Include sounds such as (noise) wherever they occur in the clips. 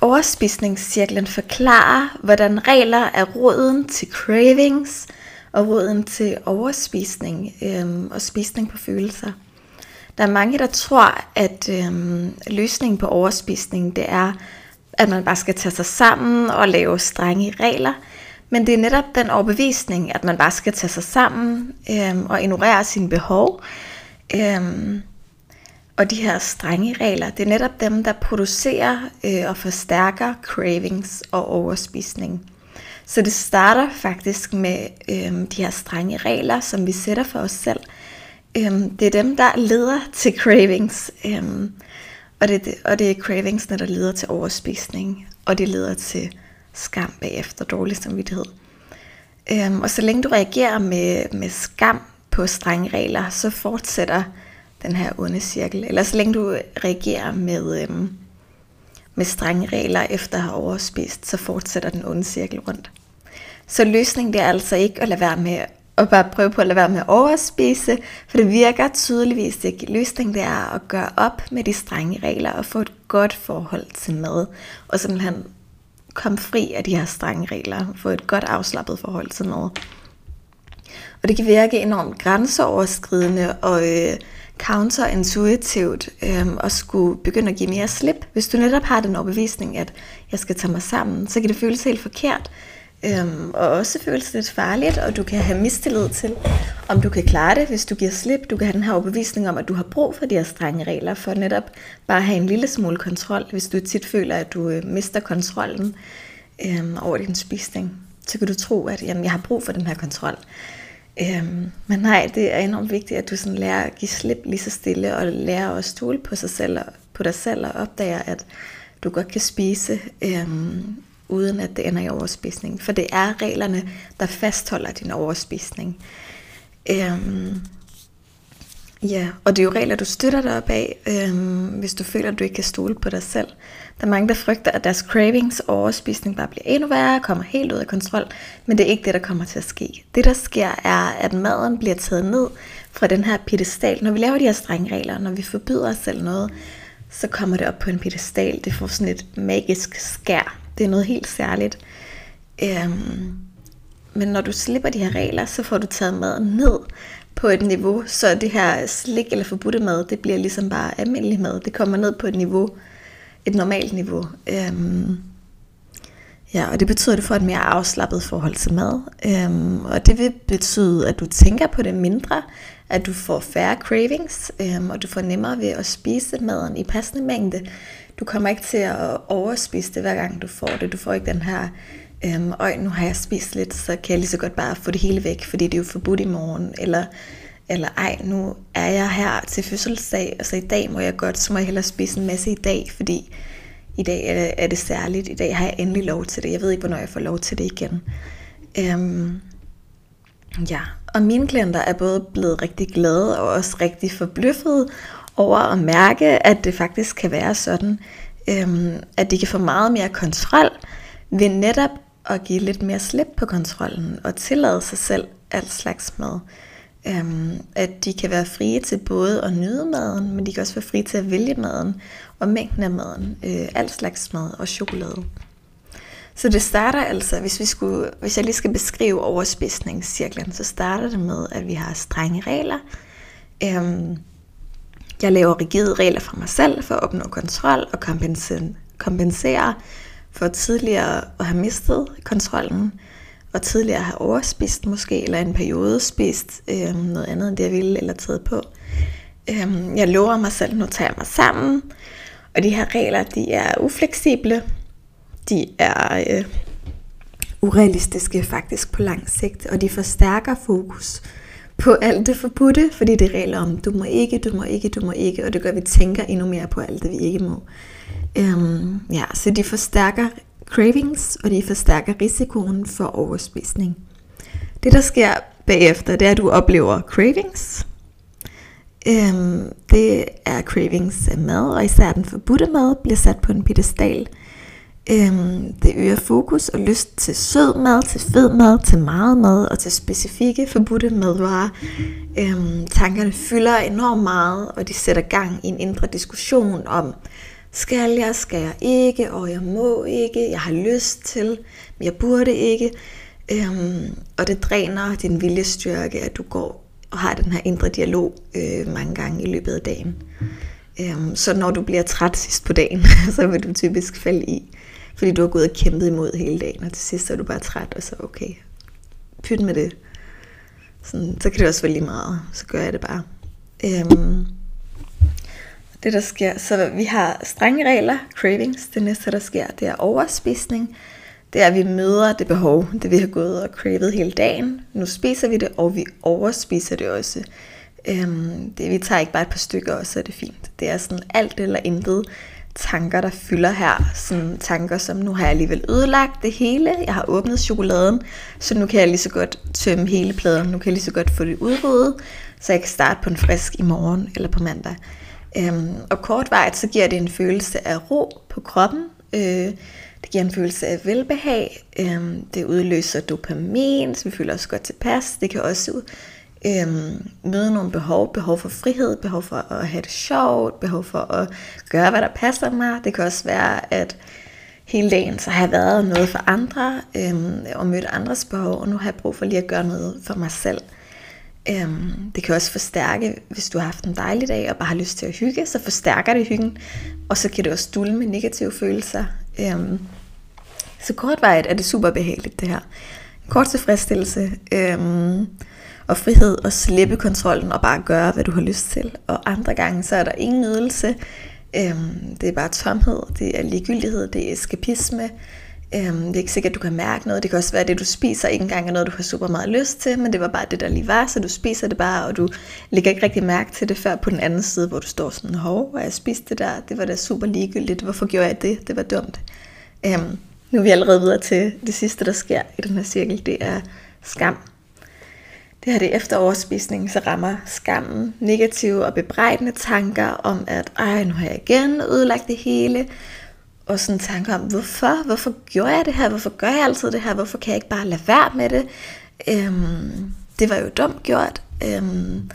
overspisningscirklen forklarer, hvordan regler er roden til cravings og roden til overspisning øhm, og spisning på følelser. Der er mange, der tror, at øhm, løsningen på overspisning, det er, at man bare skal tage sig sammen og lave strenge regler. Men det er netop den overbevisning, at man bare skal tage sig sammen øhm, og ignorere sine behov. Øhm, og de her strenge regler, det er netop dem, der producerer øh, og forstærker cravings og overspisning. Så det starter faktisk med øh, de her strenge regler, som vi sætter for os selv. Øh, det er dem, der leder til cravings. Øh, og, det, og det er cravings, der leder til overspisning. Og det leder til skam bagefter, dårlig samvittighed. Øh, og så længe du reagerer med, med skam på strenge regler, så fortsætter den her onde cirkel. Eller så længe du reagerer med, øhm, med strenge regler efter at have overspist, så fortsætter den onde cirkel rundt. Så løsningen det er altså ikke at lade være med at bare prøve på at lade være med at overspise, for det virker tydeligvis ikke. Løsningen det er at gøre op med de strenge regler og få et godt forhold til mad, og simpelthen komme fri af de her strenge regler, få et godt afslappet forhold til mad. Og det kan virke enormt grænseoverskridende og øh, counterintuitivt øhm, at skulle begynde at give mere slip. Hvis du netop har den overbevisning, at jeg skal tage mig sammen, så kan det føles helt forkert. Øhm, og også føles lidt farligt, og du kan have mistillid til, om du kan klare det, hvis du giver slip. Du kan have den her overbevisning om, at du har brug for de her strenge regler, for netop bare at have en lille smule kontrol, hvis du tit føler, at du øh, mister kontrollen øhm, over din spisning. Så kan du tro, at jamen, jeg har brug for den her kontrol. Øhm, men nej, det er enormt vigtigt, at du sådan lærer at give slip lige så stille, og lærer at stole på sig selv og på dig selv, og opdager, at du godt kan spise, øhm, uden at det ender i overspisning. For det er reglerne, der fastholder din overspisning. Øhm, ja, og det er jo regler, du støtter dig op af, øhm, hvis du føler, at du ikke kan stole på dig selv. Der er mange, der frygter, at deres cravings og overspisning bare bliver endnu værre, kommer helt ud af kontrol, men det er ikke det, der kommer til at ske. Det, der sker, er, at maden bliver taget ned fra den her pedestal. Når vi laver de her strenge regler, når vi forbyder os selv noget, så kommer det op på en pedestal. Det får sådan et magisk skær. Det er noget helt særligt. Øhm, men når du slipper de her regler, så får du taget maden ned på et niveau, så det her slik eller forbudte mad, det bliver ligesom bare almindelig mad. Det kommer ned på et niveau, et normalt niveau. Øhm, ja, og det betyder, at du får et mere afslappet forhold til mad. Øhm, og det vil betyde, at du tænker på det mindre, at du får færre cravings, øhm, og du får nemmere ved at spise maden i passende mængde. Du kommer ikke til at overspise det, hver gang du får det. Du får ikke den her, øhm, øj, nu har jeg spist lidt, så kan jeg lige så godt bare få det hele væk, fordi det er jo forbudt i morgen. Eller eller ej, nu er jeg her til fødselsdag, og så i dag må jeg godt, så må jeg hellere spise en masse i dag, fordi i dag er det, er det særligt. I dag har jeg endelig lov til det. Jeg ved ikke, hvornår jeg får lov til det igen. Øhm, ja, og mine klienter er både blevet rigtig glade og også rigtig forbløffede over at mærke, at det faktisk kan være sådan, øhm, at de kan få meget mere kontrol ved netop at give lidt mere slip på kontrollen og tillade sig selv alt slags mad. Øhm, at de kan være frie til både at nyde maden, men de kan også være frie til at vælge maden og mængden af maden, øh, alt slags mad og chokolade. Så det starter altså, hvis, vi skulle, hvis jeg lige skal beskrive overspisningscirklen, så starter det med, at vi har strenge regler. Øhm, jeg laver rigide regler for mig selv for at opnå kontrol og kompensere, kompensere for tidligere at have mistet kontrollen og tidligere have overspist måske, eller en periode spist øh, noget andet end det, jeg ville, eller taget på. Øh, jeg lover mig selv, nu tager jeg mig sammen, og de her regler, de er ufleksible, de er øh, urealistiske faktisk på lang sigt, og de forstærker fokus på alt det forbudte, fordi det er regler om, du må ikke, du må ikke, du må ikke, og det gør, at vi tænker endnu mere på alt det, vi ikke må. Øhm, ja, så de forstærker cravings, og de forstærker risikoen for overspisning. Det der sker bagefter, det er, at du oplever cravings. Øhm, det er cravings af mad, og især den forbudte mad bliver sat på en pedestal. Øhm, det øger fokus og lyst til sød mad, til fed mad, til meget mad og til specifikke forbudte madvarer. Øhm, tankerne fylder enormt meget, og de sætter gang i en indre diskussion om, skal jeg, skal jeg ikke, og jeg må ikke, jeg har lyst til, men jeg burde ikke. Øhm, og det dræner din viljestyrke, at du går og har den her indre dialog øh, mange gange i løbet af dagen. Øhm, så når du bliver træt sidst på dagen, (laughs) så vil du typisk falde i, fordi du har gået og kæmpet imod hele dagen, og til sidst er du bare træt, og så okay, pyt med det. Sådan, så kan det også være lige meget, så gør jeg det bare. Øhm, det der sker, så vi har strenge regler, cravings, det næste der sker, det er overspisning, det er, at vi møder det behov, det vi har gået og cravet hele dagen. Nu spiser vi det, og vi overspiser det også. Øhm, det, vi tager ikke bare et par stykker, og så er det fint. Det er sådan alt eller intet tanker, der fylder her. Sådan tanker som, nu har jeg alligevel ødelagt det hele. Jeg har åbnet chokoladen, så nu kan jeg lige så godt tømme hele pladen. Nu kan jeg lige så godt få det udryddet, så jeg kan starte på en frisk i morgen eller på mandag. Øhm, og kortvarigt så giver det en følelse af ro på kroppen. Øh, det giver en følelse af velbehag. Øhm, det udløser dopamin, så vi føler os godt tilpas. Det kan også øhm, møde nogle behov. Behov for frihed, behov for at have det sjovt, behov for at gøre, hvad der passer mig. Det kan også være, at hele dagen så har jeg været noget for andre, øhm, og mødt andres behov, og nu har jeg brug for lige at gøre noget for mig selv. Øhm, det kan også forstærke, hvis du har haft en dejlig dag og bare har lyst til at hygge, så forstærker det hyggen, og så kan det også dulme med negative følelser. Øhm, så kortvarigt er det super behageligt det her. Kort tilfredsstillelse øhm, og frihed og slippe kontrollen og bare gøre, hvad du har lyst til. Og andre gange, så er der ingen nydelse. Øhm, det er bare tomhed, det er ligegyldighed, det er eskapisme. Øhm, det er ikke sikkert, at du kan mærke noget. Det kan også være, at det, du spiser, ikke engang er noget, du har super meget lyst til, men det var bare det, der lige var, så du spiser det bare, og du lægger ikke rigtig mærke til det før på den anden side, hvor du står sådan, hov, og jeg spiste det der, det var da super ligegyldigt, hvorfor gjorde jeg det? Det var dumt. Øhm, nu er vi allerede videre til det sidste, der sker i den her cirkel, det er skam. Det her det er efter overspisning, så rammer skammen negative og bebrejdende tanker om, at ej, nu har jeg igen ødelagt det hele, og sådan tanker om, hvorfor? Hvorfor gjorde jeg det her? Hvorfor gør jeg altid det her? Hvorfor kan jeg ikke bare lade være med det? Øhm, det var jo dumt gjort. Øhm,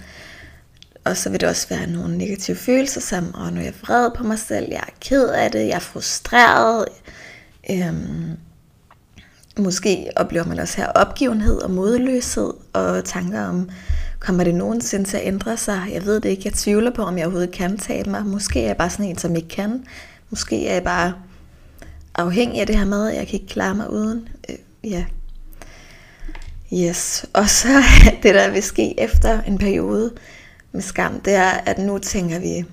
og så vil det også være nogle negative følelser, som, og nu er jeg vred på mig selv, jeg er ked af det, jeg er frustreret. Øhm, måske oplever man også her opgivenhed og modløshed, og tanker om, kommer det nogensinde til at ændre sig? Jeg ved det ikke, jeg tvivler på, om jeg overhovedet kan tabe mig. Måske er jeg bare sådan en, som ikke kan. Måske er jeg bare afhængig af det her mad, jeg kan ikke klare mig uden. Øh, ja. Yes. Og så (laughs) det, der vil ske efter en periode med skam, det er, at nu tænker vi,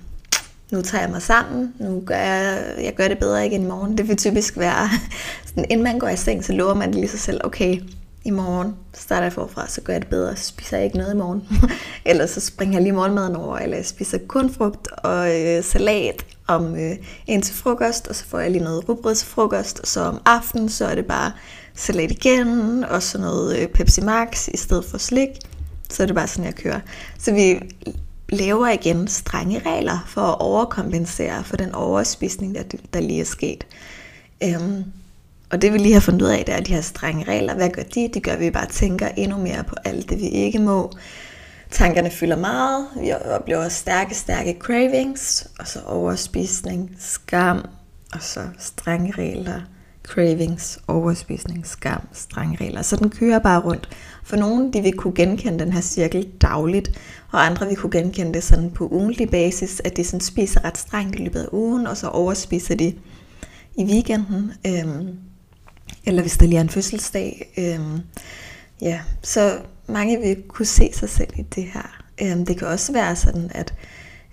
nu tager jeg mig sammen, nu gør jeg, jeg gør det bedre igen i morgen. Det vil typisk være, (laughs) sådan, inden man går i seng, så lover man lige sig selv, okay, i morgen starter jeg forfra, så gør jeg det bedre, så spiser jeg ikke noget i morgen. (laughs) eller så springer jeg lige morgenmaden over, eller jeg spiser kun frugt og øh, salat om øh, en til frokost, og så får jeg lige noget rugbrød til frokost, og så om aftenen, så er det bare salat igen, og så noget øh, Pepsi Max i stedet for slik. Så er det bare sådan, jeg kører. Så vi laver igen strenge regler for at overkompensere for den overspisning, der, der lige er sket. Øhm, og det vi lige har fundet ud af, det er de her strenge regler. Hvad gør de? Det gør, at vi bare tænker endnu mere på alt det, vi ikke må. Tankerne fylder meget. Vi oplever stærke, stærke cravings. Og så overspisning, skam. Og så strenge regler, cravings, overspisning, skam, strenge regler. Så den kører bare rundt. For nogle, de vil kunne genkende den her cirkel dagligt, og andre vil kunne genkende det sådan på ugentlig basis, at de sådan spiser ret strengt i løbet af ugen, og så overspiser de i weekenden. Øhm, eller hvis der lige er en fødselsdag. Øhm, ja, så mange vil kunne se sig selv i det her. Øhm, det kan også være sådan, at,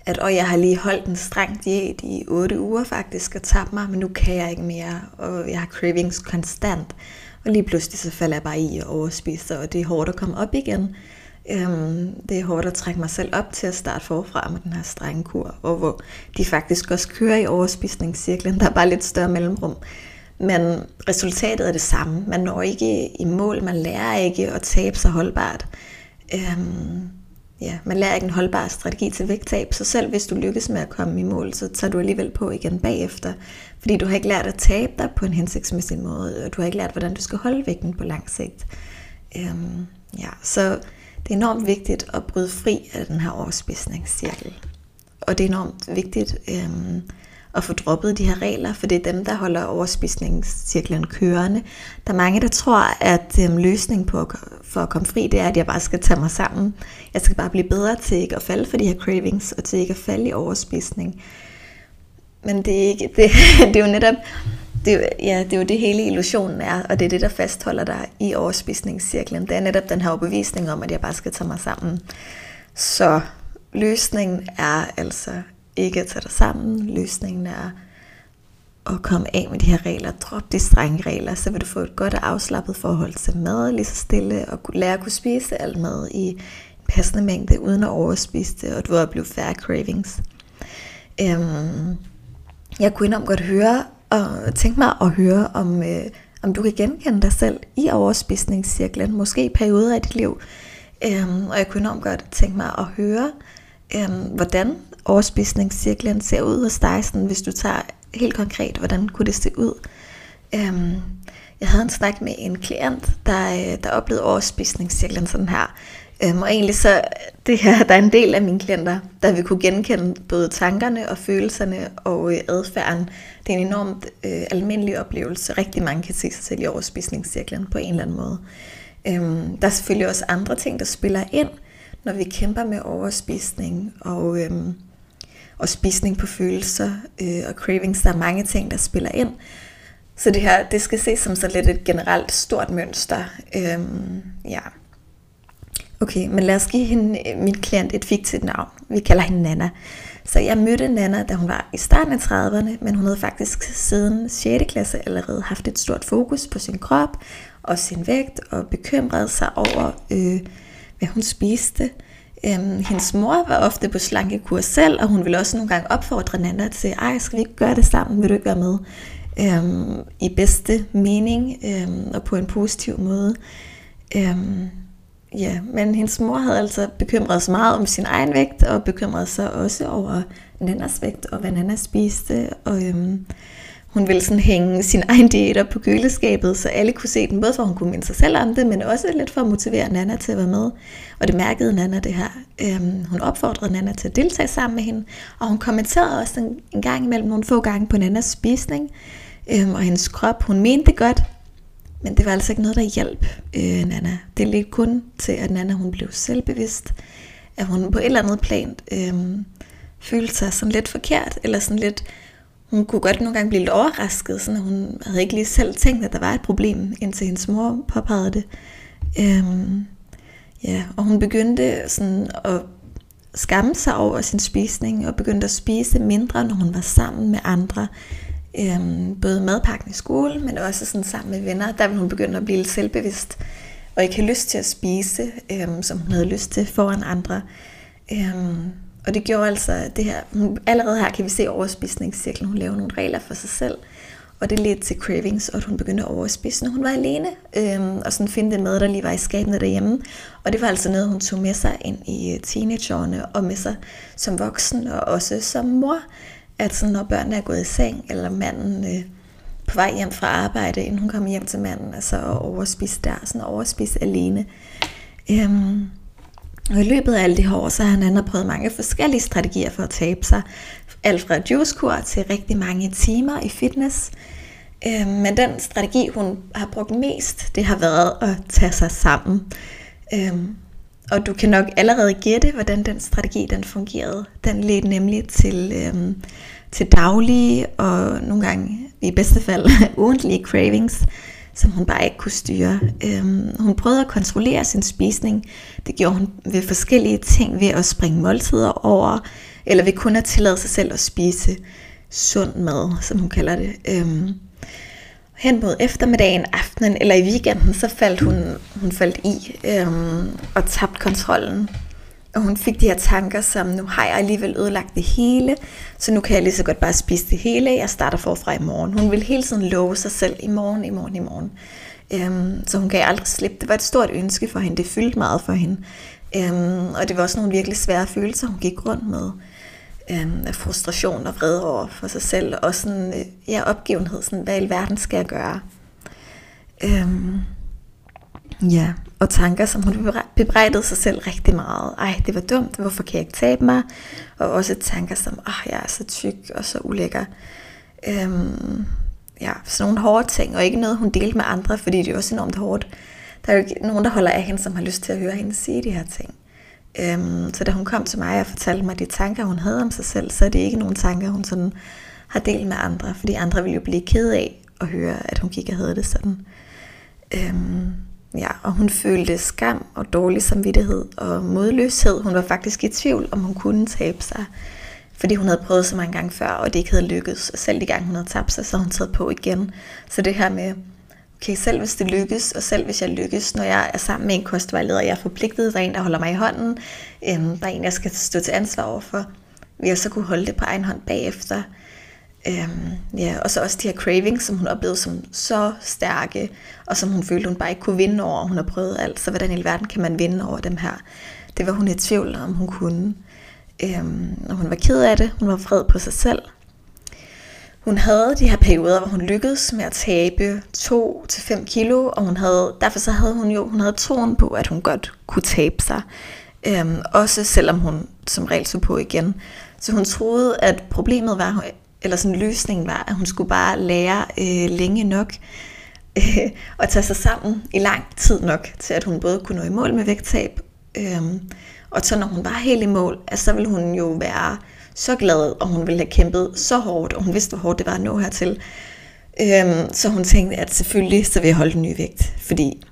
at og jeg har lige holdt en streng diæt i 8 uger faktisk og tabt mig, men nu kan jeg ikke mere, og jeg har cravings konstant. Og lige pludselig så falder jeg bare i og overspiser, og det er hårdt at komme op igen. Øhm, det er hårdt at trække mig selv op til at starte forfra med den her strenge kur, og hvor de faktisk også kører i overspisningscirklen. Der er bare lidt større mellemrum. Men resultatet er det samme. Man når ikke i mål, man lærer ikke at tabe sig holdbart. Øhm, ja, man lærer ikke en holdbar strategi til vægttab, så selv hvis du lykkes med at komme i mål, så tager du alligevel på igen bagefter. Fordi du har ikke lært at tabe dig på en hensigtsmæssig måde, og du har ikke lært, hvordan du skal holde vægten på lang sigt. Øhm, ja, så det er enormt vigtigt at bryde fri af den her overspisningscirkel. Og det er enormt vigtigt øhm, at få droppet de her regler, for det er dem, der holder overspisningscirklen kørende. Der er mange, der tror, at øhm, løsningen på for at komme fri, det er, at jeg bare skal tage mig sammen. Jeg skal bare blive bedre til ikke at falde for de her cravings, og til ikke at falde i overspisning. Men det er, ikke, (laughs) det, det er jo netop, det ja, det er jo det hele illusionen er, og det er det, der fastholder dig i overspisningscirklen. Det er netop den her overbevisning om, at jeg bare skal tage mig sammen. Så løsningen er altså ikke at tage dig sammen. Løsningen er at komme af med de her regler. Drop de strenge regler, så vil du få et godt og afslappet forhold til mad, lige så stille, og lære at kunne spise alt mad i en passende mængde, uden at overspise det, og du vil blive færre cravings. Øhm, jeg kunne enormt godt høre, og tænke mig at høre, om, øh, om du kan genkende dig selv i overspisningscirklen, måske i perioder af dit liv. Øhm, og jeg kunne enormt godt tænke mig at høre, øhm, hvordan overspisningscirklen ser ud hos dig, sådan, hvis du tager helt konkret, hvordan kunne det se ud. Øhm, jeg havde en snak med en klient, der, øh, der oplevede overspisningscirklen sådan her. Øhm, og egentlig så, det her, der er en del af mine klienter, der vil kunne genkende både tankerne og følelserne og øh, adfærden. Det er en enormt øh, almindelig oplevelse. Rigtig mange kan se sig selv i overspisningscirklen på en eller anden måde. Øhm, der er selvfølgelig også andre ting, der spiller ind, når vi kæmper med overspisning og, øhm, og spisning på følelser øh, og cravings. Der er mange ting, der spiller ind. Så det her, det skal ses som så lidt et generelt stort mønster. Øhm, ja. Okay, men lad os give hende, øh, min klient et fiktivt navn. Vi kalder hende Nana. Så jeg mødte Nana, da hun var i starten af 30'erne, men hun havde faktisk siden 6. klasse allerede haft et stort fokus på sin krop og sin vægt, og bekymrede sig over, øh, hvad hun spiste. Øhm, hendes mor var ofte på slankekur selv, og hun ville også nogle gange opfordre Nanda til, ej, skal vi ikke gøre det sammen, vil du ikke være med? Øhm, I bedste mening øhm, og på en positiv måde. Øhm, ja, men hendes mor havde altså bekymret sig meget om sin egen vægt, og bekymret sig også over Nannas vægt, og hvad Nanda spiste, og øhm, hun ville sådan hænge sin egen diæt op på køleskabet, så alle kunne se den, både for at hun kunne minde sig selv om det, men også lidt for at motivere Nana til at være med. Og det mærkede Nana det her. Øhm, hun opfordrede Nana til at deltage sammen med hende, og hun kommenterede også en, en gang imellem nogle få gange på Nannas spisning øhm, og hendes krop. Hun mente det godt, men det var altså ikke noget, der hjalp øh, Nana. Det ledte kun til, at Nana hun blev selvbevidst, at hun på et eller andet plan øh, følte sig sådan lidt forkert, eller sådan lidt, hun kunne godt nogle gange blive lidt overrasket, sådan at hun havde ikke lige selv tænkt, at der var et problem, indtil hendes mor påpegede det. Øhm, ja, og hun begyndte sådan at skamme sig over sin spisning, og begyndte at spise mindre, når hun var sammen med andre øhm, både madpakken i skole, men også sådan sammen med venner, der ville hun begynde at blive lidt selvbevidst, og ikke have lyst til at spise, øhm, som hun havde lyst til foran andre. Øhm, og det gjorde altså det her, hun, allerede her kan vi se overspisningscirklen, hun laver nogle regler for sig selv, og det ledte til cravings, og at hun begyndte at overspise, når hun var alene, øhm, og sådan finde det mad, der lige var i skabene derhjemme. Og det var altså noget, hun tog med sig ind i øh, teenageårene, og med sig som voksen, og også som mor at sådan, når børnene er gået i seng, eller manden øh, på vej hjem fra arbejde, inden hun kom hjem til manden, altså at overspise der, sådan overspise alene. Øhm, og i løbet af alle de her år, så har han andre prøvet mange forskellige strategier for at tabe sig. Alt fra juicekur til rigtig mange timer i fitness. Øhm, men den strategi, hun har brugt mest, det har været at tage sig sammen. Øhm, og du kan nok allerede gætte, hvordan den strategi den fungerede. Den ledte nemlig til, øhm, til daglige og nogle gange i bedste fald (laughs) ugentlige cravings, som hun bare ikke kunne styre. Øhm, hun prøvede at kontrollere sin spisning. Det gjorde hun ved forskellige ting, ved at springe måltider over, eller ved kun at tillade sig selv at spise sund mad, som hun kalder det. Øhm, hen mod eftermiddagen, aftenen eller i weekenden, så faldt hun, hun faldt i øhm, og tabte kontrollen. Og hun fik de her tanker som, nu har jeg alligevel ødelagt det hele, så nu kan jeg lige så godt bare spise det hele, jeg starter forfra i morgen. Hun vil hele tiden love sig selv i morgen, i morgen, i morgen. Øhm, så hun kan aldrig slippe. Det var et stort ønske for hende, det fyldte meget for hende. Øhm, og det var også nogle virkelig svære følelser, hun gik rundt med Øhm, af frustration og vrede over for sig selv, og sådan, øh, ja, opgivenhed, sådan, hvad i verden skal jeg gøre? Øhm, Ja, og tanker, som hun bebrejdede sig selv rigtig meget. Ej, det var dumt, hvorfor kan jeg ikke tabe mig? Og også tanker som, åh, oh, jeg er så tyk og så ulækker. Øhm, ja, sådan nogle hårde ting, og ikke noget, hun delte med andre, fordi det er også enormt hårdt. Der er jo ikke nogen, der holder af hende, som har lyst til at høre hende sige de her ting. Øhm, så da hun kom til mig og fortalte mig de tanker, hun havde om sig selv, så er det ikke nogen tanker, hun sådan har delt med andre, fordi andre ville jo blive ked af at høre, at hun gik og havde det sådan. Øhm, ja, og hun følte skam og dårlig samvittighed og modløshed. Hun var faktisk i tvivl, om hun kunne tabe sig, fordi hun havde prøvet så mange gange før, og det ikke havde lykkedes. Selv de gange hun havde tabt sig, så havde hun taget på igen. Så det her med, okay, selv hvis det lykkes, og selv hvis jeg lykkes, når jeg er sammen med en kostvejleder, jeg er forpligtet, der er en, der holder mig i hånden, øhm, der er en, jeg skal stå til ansvar overfor, vil jeg så kunne holde det på egen hånd bagefter. Øhm, ja, og så også de her cravings, som hun oplevede som så stærke, og som hun følte, hun bare ikke kunne vinde over. Hun har prøvet alt, så hvordan i verden kan man vinde over dem her? Det var hun i tvivl om, hun kunne. Øhm, og hun var ked af det, hun var fred på sig selv. Hun havde de her perioder, hvor hun lykkedes med at tabe 2-5 kilo, og hun havde, derfor så havde hun jo hun havde troen på, at hun godt kunne tabe sig. Øhm, også selvom hun som regel så på igen. Så hun troede, at problemet var, eller sådan løsningen var, at hun skulle bare lære øh, længe nok øh, og tage sig sammen i lang tid nok, til at hun både kunne nå i mål med vægttab, øh, og så når hun var helt i mål, altså, så ville hun jo være så glad, og hun ville have kæmpet så hårdt, og hun vidste, hvor hårdt det var at nå hertil. Øh, så hun tænkte, at selvfølgelig så vil jeg holde den nye vægt, fordi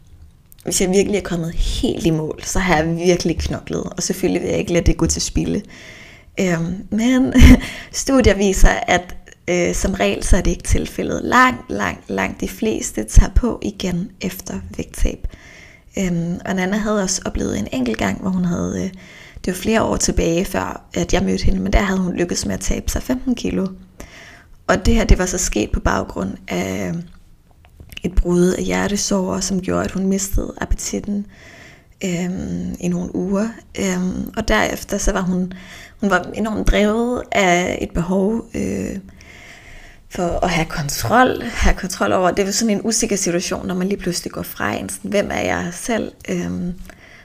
hvis jeg virkelig er kommet helt i mål, så har jeg virkelig knoklet, og selvfølgelig vil jeg ikke lade det gå til spilde. Øh, men (laughs) studier viser, at øh, som regel så er det ikke tilfældet. Langt, langt, langt de fleste tager på igen efter vægttab. Øhm, og Nana havde også oplevet en enkelt gang, hvor hun havde, øh, det var flere år tilbage før, at jeg mødte hende, men der havde hun lykkedes med at tabe sig 15 kilo. Og det her, det var så sket på baggrund af øh, et brud af hjertesår, som gjorde, at hun mistede appetitten øhm, i nogle uger. Øhm, og derefter så var hun, hun var enormt drevet af et behov øh, for at have kontrol, have kontrol over. Det var sådan en usikker situation, når man lige pludselig går fra en. Sådan, hvem er jeg selv? Øh,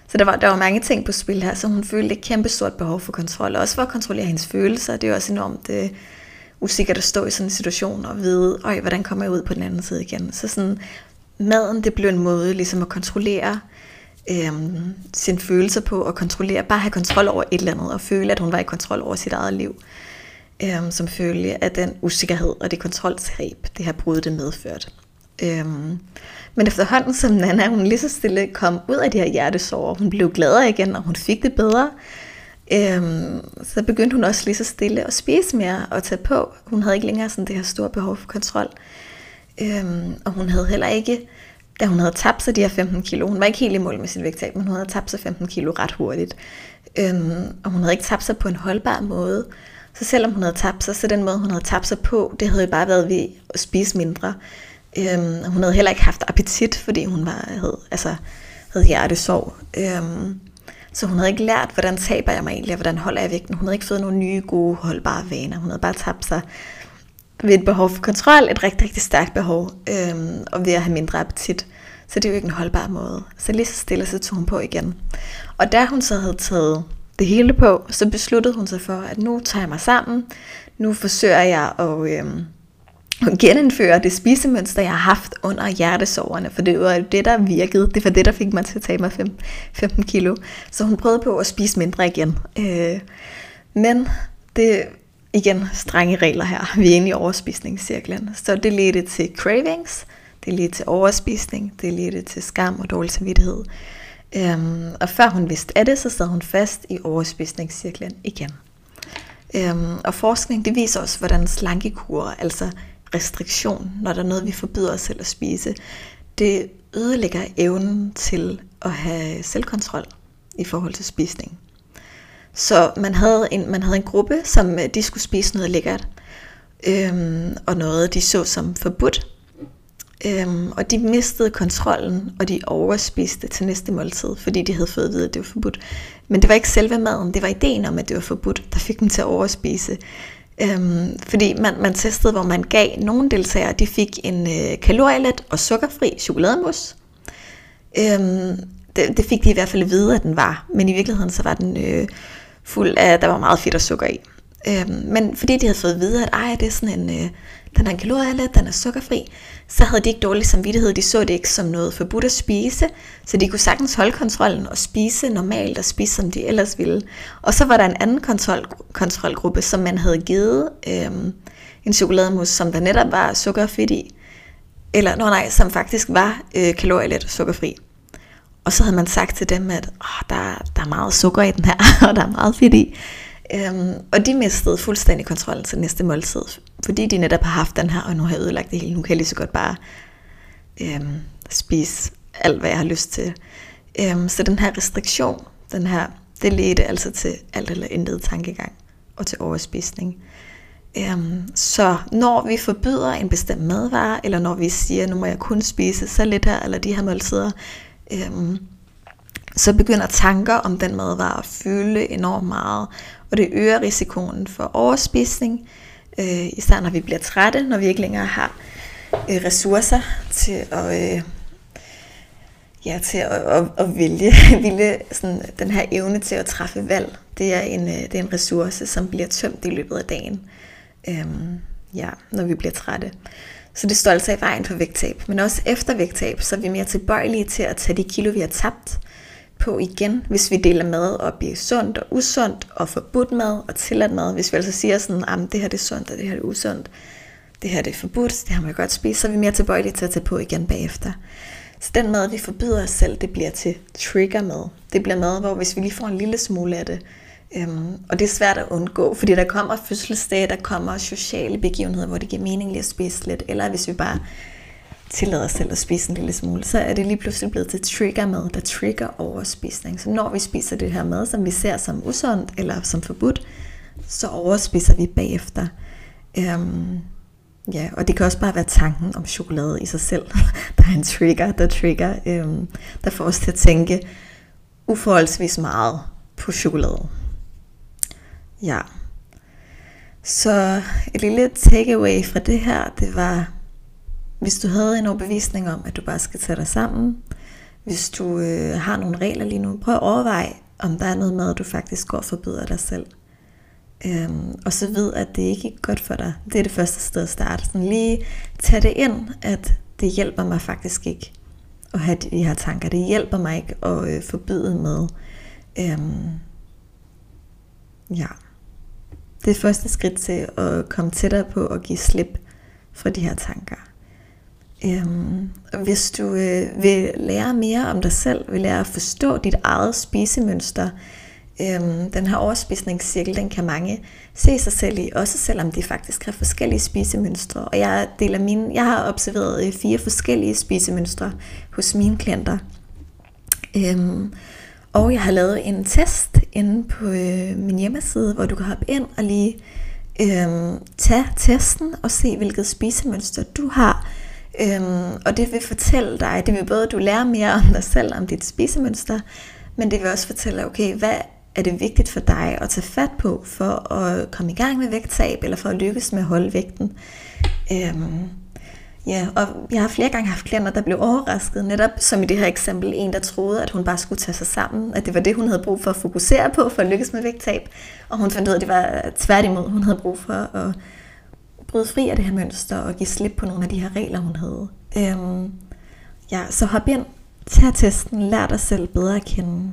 så der var, der var mange ting på spil her, så hun følte et kæmpe stort behov for kontrol. Også for at kontrollere hendes følelser. Det er også enormt øh, usikkert at stå i sådan en situation og vide, øj, hvordan kommer jeg ud på den anden side igen. Så sådan, maden, det blev en måde ligesom at kontrollere øhm, sine følelser på og kontrollere, bare have kontrol over et eller andet, og føle, at hun var i kontrol over sit eget liv, øhm, som følge af den usikkerhed og det kontroltab, det her brud det medført. Øhm, men efterhånden som Nana, hun lige så stille kom ud af de her hjertesår, hun blev gladere igen, og hun fik det bedre, øhm, så begyndte hun også lige så stille at spise mere og tage på. Hun havde ikke længere sådan det her store behov for kontrol. Øhm, og hun havde heller ikke da hun havde tabt sig de her 15 kilo. Hun var ikke helt i mål med sin vægttab, men hun havde tabt sig 15 kilo ret hurtigt. Øhm, og hun havde ikke tabt sig på en holdbar måde. Så selvom hun havde tabt sig, så den måde, hun havde tabt sig på, det havde jo bare været ved at spise mindre. Øhm, hun havde heller ikke haft appetit, fordi hun var, havde, altså, havde hjertesorg. Øhm, så hun havde ikke lært, hvordan taber jeg mig egentlig, og hvordan holder jeg vægten. Hun havde ikke fået nogle nye, gode, holdbare vaner. Hun havde bare tabt sig ved et behov for kontrol, et rigtig, rigtig stærkt behov, øhm, og ved at have mindre appetit. Så det er jo ikke en holdbar måde. Så lige så stille, så tog hun på igen. Og da hun så havde taget det hele på, så besluttede hun sig for, at nu tager jeg mig sammen. Nu forsøger jeg at, øhm, at genindføre det spisemønster, jeg har haft under hjertesårene, for det var jo det, der virkede. Det var det, der fik mig til at tage mig 15 kilo. Så hun prøvede på at spise mindre igen. Øh, men det igen strenge regler her. Vi er inde i overspisningscirklen. Så det ledte til cravings, det ledte til overspisning, det ledte til skam og dårlig samvittighed. Øhm, og før hun vidste af det, så sad hun fast i overspisningscirklen igen. Øhm, og forskning det viser også, hvordan slankekur, altså restriktion, når der er noget, vi forbyder os selv at spise, det ødelægger evnen til at have selvkontrol i forhold til spisning. Så man havde en, man havde en gruppe, som øh, de skulle spise noget lækkert, øhm, og noget de så som forbudt. Øhm, og de mistede kontrollen, og de overspiste til næste måltid, fordi de havde fået at vide, at det var forbudt. Men det var ikke selve maden, det var ideen om, at det var forbudt, der fik dem til at overspise. Øhm, fordi man, man testede, hvor man gav nogle deltagere, de fik en øh, kalorielet og sukkerfri chokolademus, Øhm, det, det fik de i hvert fald at vide, at den var. Men i virkeligheden så var den øh, fuld af, der var meget fedt og sukker i. Øhm, men fordi de havde fået at vide, at ej, det er sådan en, øh, den har kalorier, den er sukkerfri, så havde de ikke dårlig samvittighed. De så det ikke som noget forbudt at spise, så de kunne sagtens holde kontrollen og spise normalt og spise, som de ellers ville. Og så var der en anden kontrol, kontrolgruppe, som man havde givet øhm, en chokolademus, som der netop var sukker og fedt i. Eller, no, nej, som faktisk var øh, kalorielet og sukkerfri. Og så havde man sagt til dem, at oh, der, der er meget sukker i den her, (laughs) og der er meget fedt i. Øhm, og de mistede fuldstændig kontrollen til næste måltid, fordi de netop har haft den her, og nu har jeg ødelagt det hele, nu kan jeg lige så godt bare øhm, spise alt, hvad jeg har lyst til. Øhm, så den her restriktion, den her, det ledte altså til alt eller intet tankegang og til overspisning. Øhm, så når vi forbyder en bestemt madvare, eller når vi siger, nu må jeg kun spise så lidt her, eller de her måltider, øhm, så begynder tanker om den madvare at fylde enormt meget, og det øger risikoen for overspisning, øh, især når vi bliver trætte, når vi ikke længere har øh, ressourcer til at, øh, ja, til at, at, at vælge, (laughs) Ville, sådan, den her evne til at træffe valg. Det er, en, øh, det er en ressource, som bliver tømt i løbet af dagen, øh, ja, når vi bliver trætte. Så det står altså i vejen for vægttab. Men også efter vægttab, så er vi mere tilbøjelige til at tage de kilo, vi har tabt, på igen, hvis vi deler mad op i sundt og usundt, og forbudt mad og tilladt mad. Hvis vi altså siger sådan, at det her det er sundt, og det her det er usundt, det her det er forbudt, det har man godt spise, så er vi mere tilbøjelige til at tage på igen bagefter. Så den mad, vi forbyder os selv, det bliver til trigger mad. Det bliver mad, hvor hvis vi lige får en lille smule af det, øhm, og det er svært at undgå, fordi der kommer fødselsdage, der kommer sociale begivenheder, hvor det giver mening lige at spise lidt, eller hvis vi bare tillader os selv at spise en lille smule, så er det lige pludselig blevet til trigger mad, der trigger overspisning. Så når vi spiser det her mad, som vi ser som usundt eller som forbudt, så overspiser vi bagefter. Øhm, ja, og det kan også bare være tanken om chokolade i sig selv, (laughs) der er en trigger, der trigger, øhm, der får os til at tænke uforholdsvis meget på chokolade. Ja. Så et lille takeaway fra det her, det var hvis du havde en overbevisning om, at du bare skal tage dig sammen, hvis du øh, har nogle regler lige nu, prøv at overveje, om der er noget mad, du faktisk går og forbyder dig selv. Øhm, og så ved, at det ikke er godt for dig. Det er det første sted at starte. Sådan lige tag det ind, at det hjælper mig faktisk ikke at have de her tanker. Det hjælper mig ikke at øh, forbyde mad. Øhm, ja. Det er første skridt til at komme tættere på at give slip for de her tanker. Øhm, hvis du øh, vil lære mere om dig selv, vil lære at forstå dit eget spisemønster, øhm, den her overspisningscirkel, den kan mange se sig selv i, også selvom de faktisk har forskellige spisemønstre. Og jeg, deler mine, jeg har observeret øh, fire forskellige spisemønstre hos mine klienter. Øhm, og jeg har lavet en test inde på øh, min hjemmeside, hvor du kan hoppe ind og lige øh, tage testen og se, hvilket spisemønster du har Øhm, og det vil fortælle dig, det vil både du lære mere om dig selv, om dit spisemønster, men det vil også fortælle, okay, hvad er det vigtigt for dig at tage fat på, for at komme i gang med vægttab, eller for at lykkes med at holde vægten. Øhm, ja, og jeg har flere gange haft klienter, der blev overrasket, netop som i det her eksempel, en der troede, at hun bare skulle tage sig sammen, at det var det, hun havde brug for at fokusere på, for at lykkes med vægttab, og hun fandt ud af, at det var tværtimod, hun havde brug for at bryde fri af det her mønster og give slip på nogle af de her regler, hun havde. Øhm, ja, så hop ind, tag testen, lær dig selv bedre at kende.